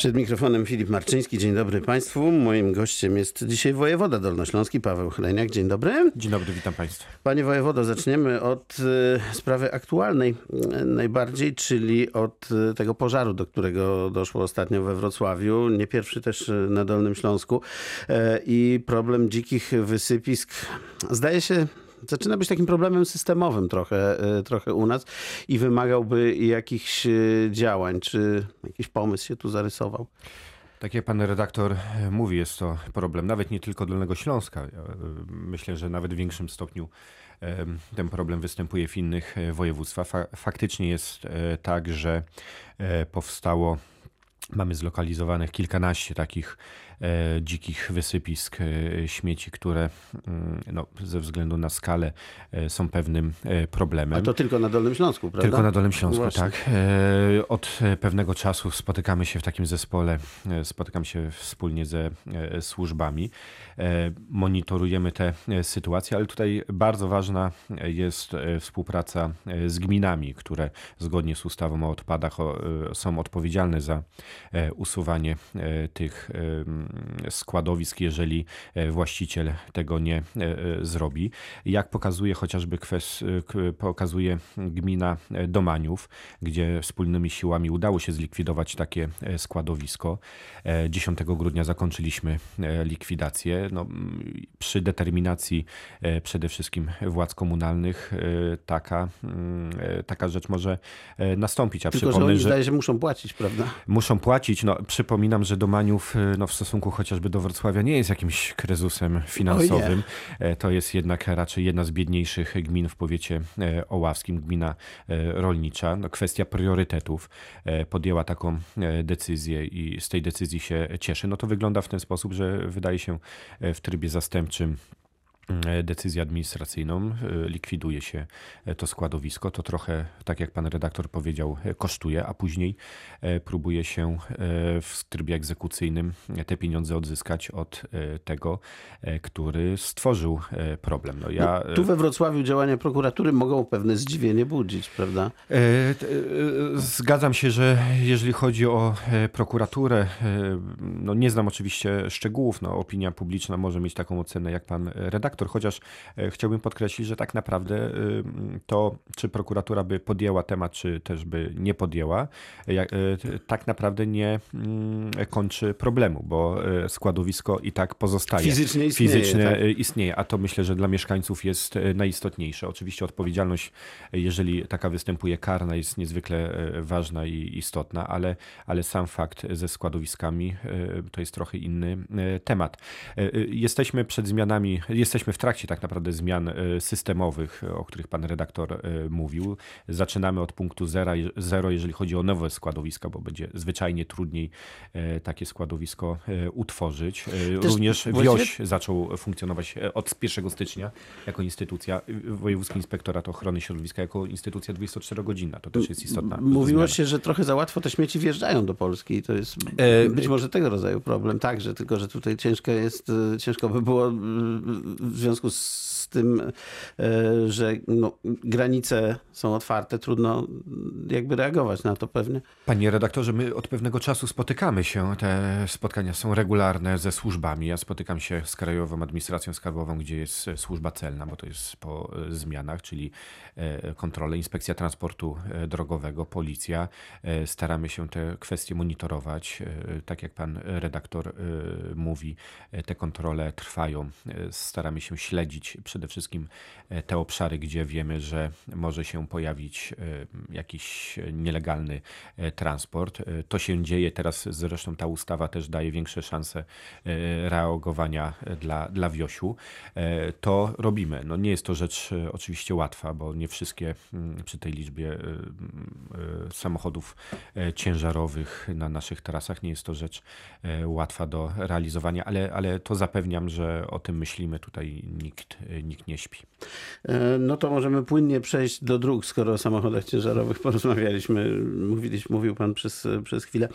Przed mikrofonem Filip Marczyński. Dzień dobry Państwu. Moim gościem jest dzisiaj wojewoda dolnośląski Paweł Chleniak. Dzień dobry. Dzień dobry, witam Państwa. Panie wojewodo, zaczniemy od y, sprawy aktualnej y, najbardziej, czyli od y, tego pożaru, do którego doszło ostatnio we Wrocławiu. Nie pierwszy też na Dolnym Śląsku. E, I problem dzikich wysypisk zdaje się zaczyna być takim problemem systemowym trochę, y, trochę u nas i wymagałby jakichś y, działań. Czy jakiś pomysł się tu zarysował? Tak jak pan redaktor e, mówi, jest to problem nawet nie tylko Dolnego Śląska. E, Myślę, że nawet w większym stopniu e, ten problem występuje w innych e, województwach. Fa- Faktycznie jest e, tak, że e, powstało, mamy zlokalizowanych kilkanaście takich e, dzikich wysypisk e, śmieci, które mm, no, ze względu na skalę e, są pewnym e, problemem. A to tylko na Dolnym Śląsku, prawda? Tylko na Dolnym Śląsku, Właśnie. tak. E, Od e, pewnego czasu spotykamy się w takim zespole, e, spotykam się wspólnie ze e, służbami, e, monitorujemy te e, sytuacje, ale tutaj bardzo ważna jest e, współpraca e, z gminami, które zgodnie z ustawą o odpadach e, są odpowiedzialne za e, usuwanie e, tych e, składowisk, jeżeli e, właściciel tego nie e, e, zrobi. Jak pokazuje chociażby kwes, e, k- pokazuje gmina Domaniów, gdzie wspólnymi siłami udało się zlikwidować takie składowisko. E, 10 grudnia zakończyliśmy likwidację. No, przy determinacji przede wszystkim władz komunalnych taka, mm, taka rzecz może nastąpić. A Tylko, że przypomnę, oni że zdaje muszą płacić, prawda? muszą płacić. No, przypominam, że Domaniów no, w stosunku chociażby do Wrocławia nie jest jakimś kryzysem finansowym. E, To jest jednak raczej jedna z biedniejszych gmin w powiecie e, oławskim, gmina e, rolnicza. No, kwestia priorytetów podjęła taką decyzję i z tej decyzji się cieszy. No to wygląda w ten sposób, że wydaje się w trybie zastępczym decyzję administracyjną, e, likwiduje się e, to składowisko. To trochę, tak jak pan redaktor powiedział, e, kosztuje, a później e, próbuje się e, w trybie egzekucyjnym te pieniądze odzyskać od e, tego, e, który stworzył e, problem. No ja, Tu we Wrocławiu działania prokuratury mogą pewne zdziwienie budzić, prawda? E, e, Zgadzam się, że jeżeli chodzi o e, prokuraturę, e, no nie znam oczywiście szczegółów, no opinia publiczna może mieć taką ocenę jak pan redaktor, chociaż e, chciałbym podkreślić, że tak naprawdę to, czy prokuratura by podjęła temat, czy też by nie podjęła, e, e, tak naprawdę nie mm, kończy problemu, bo składowisko i tak pozostaje. Fizycznie istnieje, Fizycznie tak. istnieje, a to myślę, że dla mieszkańców jest najistotniejsze. Oczywiście odpowiedzialność, jeżeli taka występuje karna, jest niezwykle ważna i istotna, ale, ale sam fakt ze składowiskami to jest trochę inny temat. Jesteśmy przed zmianami, jesteśmy w trakcie tak naprawdę zmian e, systemowych, o których pan redaktor e, mówił. Zaczynamy od punktu zera, zero, jeżeli chodzi o nowe składowiska, bo będzie zwyczajnie trudniej e, takie składowisko e, utworzyć. E, Też Również właściwie- wioś zaczął funkcjonować e, od 1 stycznia jako instytucja, y, Wojewódzki Inspektorat Ochrony Środowiska jako instytucja 24-godzinna. To też jest istotna Mówiło zmiana. się, że trochę za łatwo te śmieci wjeżdżają do Polski i to jest E, być może tego rodzaju problem także, tylko że tutaj ciężko jest, e, ciężko by było e, w związku z tym, e, że no, granice są otwarte, trudno jakby reagować na to pewnie. Panie redaktorze, my od pewnego czasu spotykamy się. Te spotkania są regularne ze służbami. Ja spotykam się z Krajową Administracją Skarbową, gdzie jest e, służba celna, bo to jest po e, zmianach, czyli kontrole, inspekcja transportu drogowego, policja. Staramy się te kwestie monitorować. Tak jak pan redaktor mówi, te kontrole trwają. E, Staramy się śledzić przede wszystkim e, te obszary, gdzie wiemy, że może się pojawić e, jakiś nielegalny e, transport. To się dzieje teraz, zresztą ta ustawa też daje większe szanse reagowania dla, dla Wiosiu. To robimy. No nie jest to rzecz oczywiście łatwa, bo nie wszystkie mm, przy tej liczbie samochodów ciężarowych na naszych trasach nie jest to rzecz łatwa do realizowania, ale, ale to zapewniam, że o tym myślimy. Tutaj nikt, e, nikt nie śpi. E, No to możemy płynnie przejść do dróg, skoro o samochodach ciężarowych porozmawialiśmy. Mówił pan przez, przez chwilę.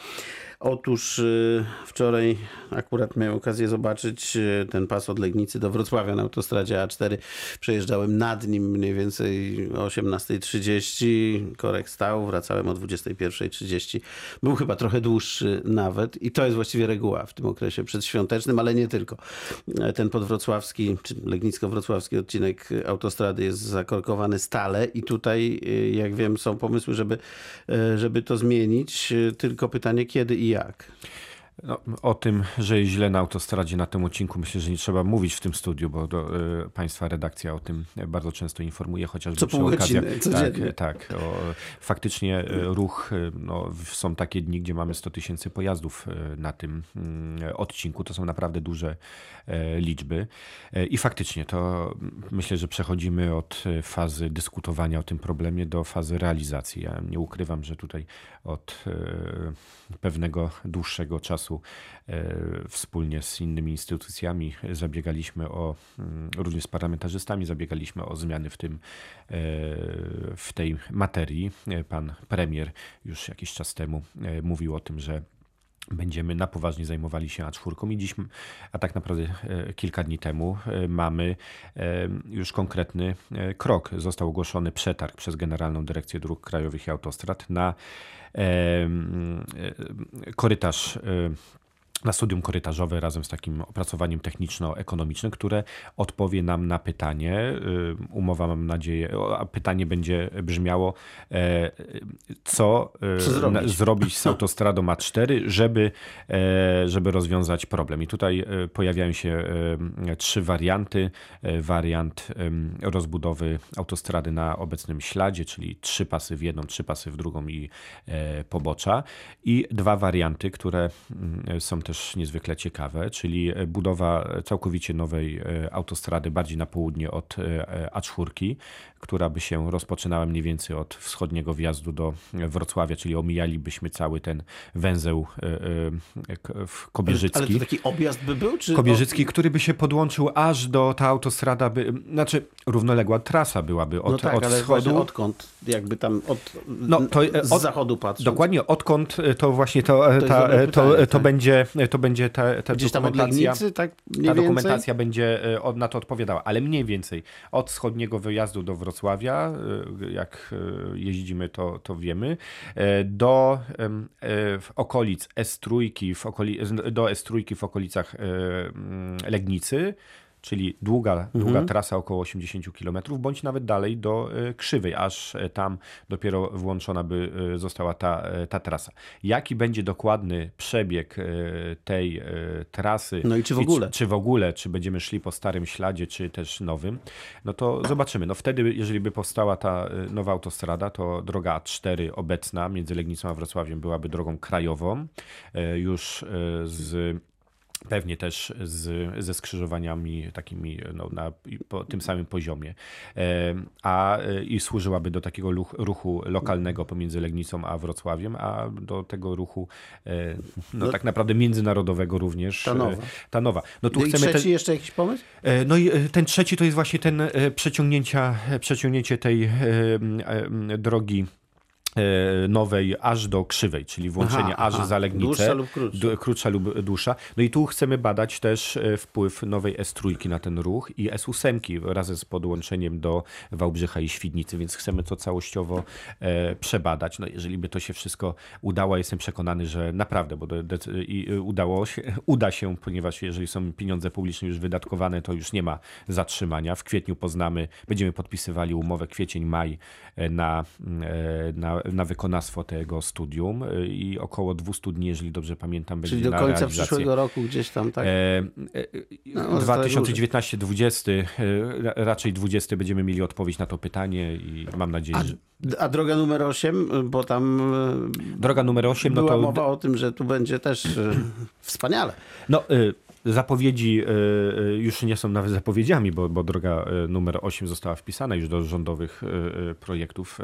Otóż y, wczoraj akurat miałem okazję zobaczyć y, ten pas od Legnicy do Wrocławia na autostradzie A4. Przejeżdżałem nad nim mniej więcej o 18.30. Korek stał, wracałem o 21.30. Był chyba trochę dłuższy nawet i to jest właściwie reguła w tym okresie przedświątecznym, ale nie tylko. Ten podwrocławski, czy legnicko-wrocławski odcinek autostrady jest zakorkowany stale i tutaj, y, jak wiem, są pomysły, żeby, y, żeby to zmienić. Tylko pytanie, kiedy i jak. No, o tym, że jest źle na autostradzie na tym odcinku myślę, że nie trzeba mówić w tym studiu, bo do, y, państwa redakcja o tym bardzo często informuje, chociażby co przy okazji. Tak, tak. O, faktycznie ruch, no, są takie dni, gdzie mamy 100 tysięcy pojazdów na tym mm, odcinku. To są naprawdę duże liczby. I faktycznie to myślę, że przechodzimy od fazy dyskutowania o tym problemie do fazy realizacji. Ja nie ukrywam, że tutaj od pewnego dłuższego czasu e, wspólnie z innymi instytucjami zabiegaliśmy o, mm, również z parlamentarzystami, zabiegaliśmy o zmiany w, tym, e, w tej materii. Pan premier już jakiś czas temu e, mówił o tym, że będziemy na poważnie zajmowali się A4 i dziś, a tak naprawdę kilka dni temu mamy już konkretny krok. Został ogłoszony przetarg przez Generalną Dyrekcję Dróg Krajowych i Autostrad na korytarz na studium korytarzowe razem z takim opracowaniem techniczno-ekonomicznym, które odpowie nam na pytanie. Y, umowa, mam nadzieję, a pytanie będzie brzmiało, e, co, e, co zrobić? zrobić? z autostradą A4, żeby, e, żeby rozwiązać problem. I tutaj pojawiają się trzy warianty. Wariant rozbudowy autostrady na obecnym śladzie, czyli trzy pasy w jedną, trzy pasy w drugą i pobocza. I dwa warianty, które mm, są też niezwykle ciekawe, czyli budowa całkowicie nowej e, autostrady bardziej na południe od e, A4, która by się rozpoczynała mniej więcej od wschodniego wjazdu do Wrocławia, czyli omijalibyśmy cały ten węzeł e, Kobierzycki. Ale to taki objazd by był? Czy Kobierzycki, który by się podłączył aż do, ta autostrada by, znaczy równoległa trasa byłaby od, no tak, od ale wschodu. odkąd? Jakby tam od, no, to, z od, zachodu patrząc. Dokładnie, odkąd to właśnie to, to, ta, to, pytanie, to, tak? będzie to będzie ta, ta Gdzieś dokumentacja, tam od tak ta dokumentacja będzie e, na to odpowiadała, ale mniej więcej od wschodniego wyjazdu do Wrocławia, e, jak e, jeździmy, to, to wiemy, do w okolic S3, w okoli, do S3 w okolicach Legnicy, czyli długa, mhm. długa trasa około 80 km, bądź nawet dalej do e, Krzywej, aż e, tam dopiero włączona by e, została ta, ta trasa. Jaki będzie dokładny przebieg tej trasy? No i czy w ogóle? Czy, czy w ogóle, czy będziemy szli po starym śladzie, czy też nowym? No to zobaczymy. No wtedy, jeżeli by powstała ta nowa autostrada, to droga A4 obecna między Legnicą a Wrocławiem byłaby drogą krajową, już z Pewnie też z, ze skrzyżowaniami takimi no, na po tym samym poziomie. A i służyłaby do takiego ruchu lokalnego pomiędzy Legnicą a Wrocławiem, a do tego ruchu e, no, no tak naprawdę międzynarodowego również. Ta nowa. E, ta nowa. No tu no chcemy trzeci ten, jeszcze jakiś pomysł? E, no i ten trzeci to jest właśnie ten przeciągnięcia, przeciągnięcie tej drogi E, nowej aż do krzywej, czyli włączenie aha, aż aha. za legnicę. Dłuższa lub krótsza. krótsza lub dłuższa. No i tu chcemy badać też e, wpływ nowej S3 na ten ruch i S8 razem z podłączeniem do Wałbrzycha i Świdnicy, więc chcemy to całościowo e, przebadać. No jeżeli by to się wszystko udało, jestem przekonany, że naprawdę, bo i udało się, uda się, ponieważ jeżeli są pieniądze publiczne już wydatkowane, to już nie ma zatrzymania. W kwietniu poznamy, będziemy podpisywali umowę kwiecień, maj na, na na wykonawstwo tego studium y, i około 200 dni, jeżeli dobrze pamiętam, będzie Czyli do końca realizację. przyszłego roku gdzieś tam, tak? E, no, 2019-2020, e, raczej 20 będziemy mieli odpowiedź na to pytanie i mam nadzieję, a, że... A droga numer 8, bo tam droga numer 8, była no to... mowa o tym, że tu będzie też wspaniale. No, y, y, już nie są nawet zapowiedziami, bo, bo droga y, numer 8 została wpisana już do rządowych projektów.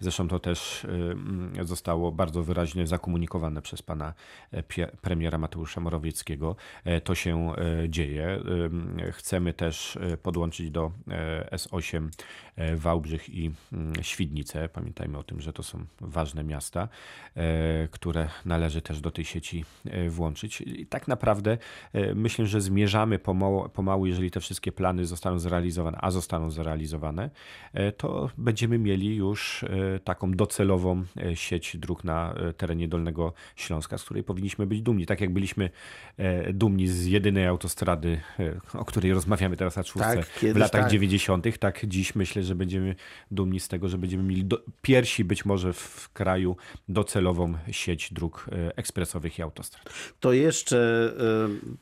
Zresztą to też mm, zostało bardzo wyraźnie zakomunikowane przez pana premiera Mateusza Morawieckiego. To się dzieje. Chcemy też podłączyć do S8 Wałbrzych i mm, Świdnicę. Pamiętajmy o tym, że to są ważne miasta, które należy też do tej sieci włączyć. I tak naprawdę E, myślę, że zmierzamy pomału, pomału, jeżeli te wszystkie plany zostaną zrealizowane, a zostaną zrealizowane, e, to będziemy mieli już e, taką docelową sieć dróg na terenie Dolnego Śląska, z której powinniśmy być dumni. Tak jak byliśmy dumni z jedynej autostrady, o której rozmawiamy teraz na czwórce tak, w latach tak. 90., tak dziś myślę, że będziemy dumni z tego, że będziemy mieli do, pierwsi być może w kraju docelową sieć dróg ekspresowych i autostrad. To jeszcze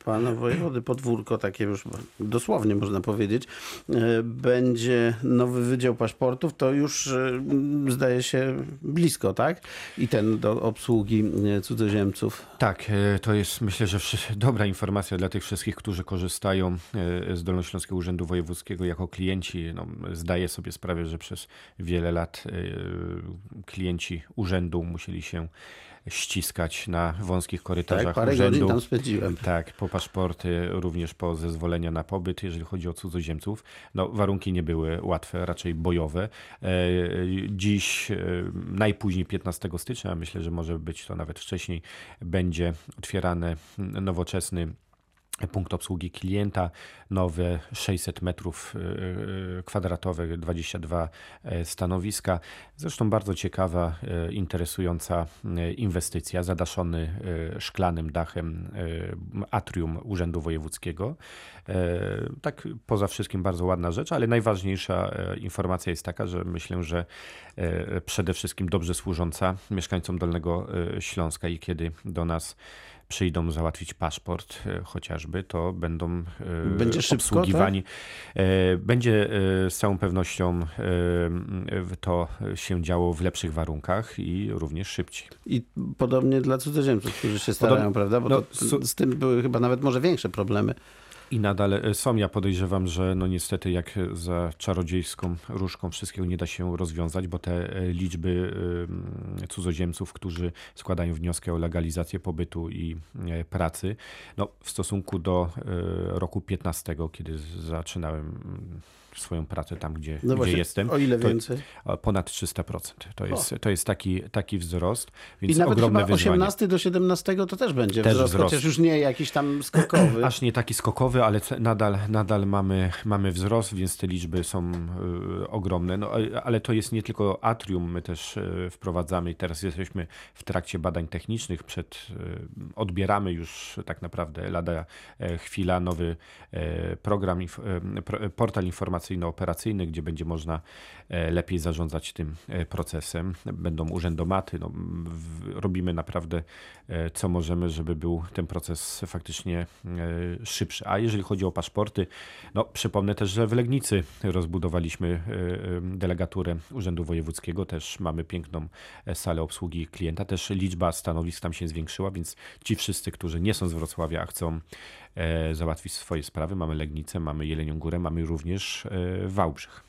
pana wojewody podwórko, takie już dosłownie można powiedzieć, e, będzie nowy wydział paszportów, to już e, zdaje się blisko, tak? I ten do obsługi e, cudzoziemców. Tak, to jest myślę, że dobra informacja dla tych wszystkich, którzy korzystają z Dolnośląskiego Urzędu Wojewódzkiego jako klienci. No, zdaję sobie sprawę, że przez wiele lat klienci urzędu musieli się ściskać na wąskich korytarzach tak, parę urzędu. godzin tam spędziłem. Tak, po paszporty, również po zezwolenia na pobyt, jeżeli chodzi o cudzoziemców. No, warunki nie były łatwe, raczej bojowe. E, dziś, e, najpóźniej 15 stycznia, myślę, że może być to nawet wcześniej, będzie otwierany nowoczesny punkt obsługi klienta, nowe 600 metrów y, y, kwadratowych, 22 e, stanowiska. Zresztą bardzo ciekawa, e, interesująca e, inwestycja, zadaszony szklanym dachem atrium Urzędu Wojewódzkiego. Tak poza wszystkim bardzo ładna rzecz, ale najważniejsza informacja jest taka, że myślę, że przede wszystkim dobrze służąca mieszkańcom Dolnego Śląska i kiedy do nas przyjdą załatwić paszport e, chociażby, to będą e, Będzie obsługiwani. Szybko, tak? Będzie z całą pewnością to się działo w lepszych warunkach i również szybciej. I podobnie dla cudzoziemców, którzy się starają, Podob... prawda? Bo no, to, z tym były chyba nawet może większe problemy. I nadal e, są. Ja podejrzewam, że no niestety jak za czarodziejską różką wszystkiego nie da się rozwiązać, bo te e, liczby cudzoziemców, którzy składają wnioski o legalizację pobytu i e, pracy, no w stosunku do roku 15, kiedy zaczynałem swoją pracę tam, gdzie, no właśnie, gdzie jestem. O ile więcej? Ponad 300%. To jest, to jest taki, taki wzrost, więc I nawet ogromne chyba wyzwanie. 18 do 17 to też będzie też wzrost, wzrost, chociaż już nie jakiś tam skokowy. Aż nie taki skokowy, ale nadal, nadal mamy, mamy wzrost, więc te liczby są y, ogromne. No, ale to jest nie tylko atrium, my też y, wprowadzamy i teraz jesteśmy w trakcie badań technicznych, przed, y, odbieramy już tak naprawdę lada e, chwila nowy e, program, e, portal informacyjny operacyjny gdzie będzie można lepiej zarządzać tym procesem. Będą urzędomaty. No, robimy naprawdę co możemy, żeby był ten proces faktycznie szybszy. A jeżeli chodzi o paszporty, no, przypomnę też, że w Legnicy rozbudowaliśmy delegaturę Urzędu Wojewódzkiego. Też mamy piękną salę obsługi klienta. Też liczba stanowisk tam się zwiększyła, więc ci wszyscy, którzy nie są z Wrocławia, a chcą E, załatwić swoje sprawy. Mamy Legnicę, mamy Jelenią Górę, mamy również e, Wałbrzych.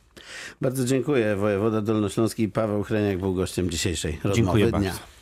Bardzo dziękuję. Wojewoda Dolnośląski Paweł Chreniak był gościem dzisiejszej rozmowy dziękuję dnia. Bardzo.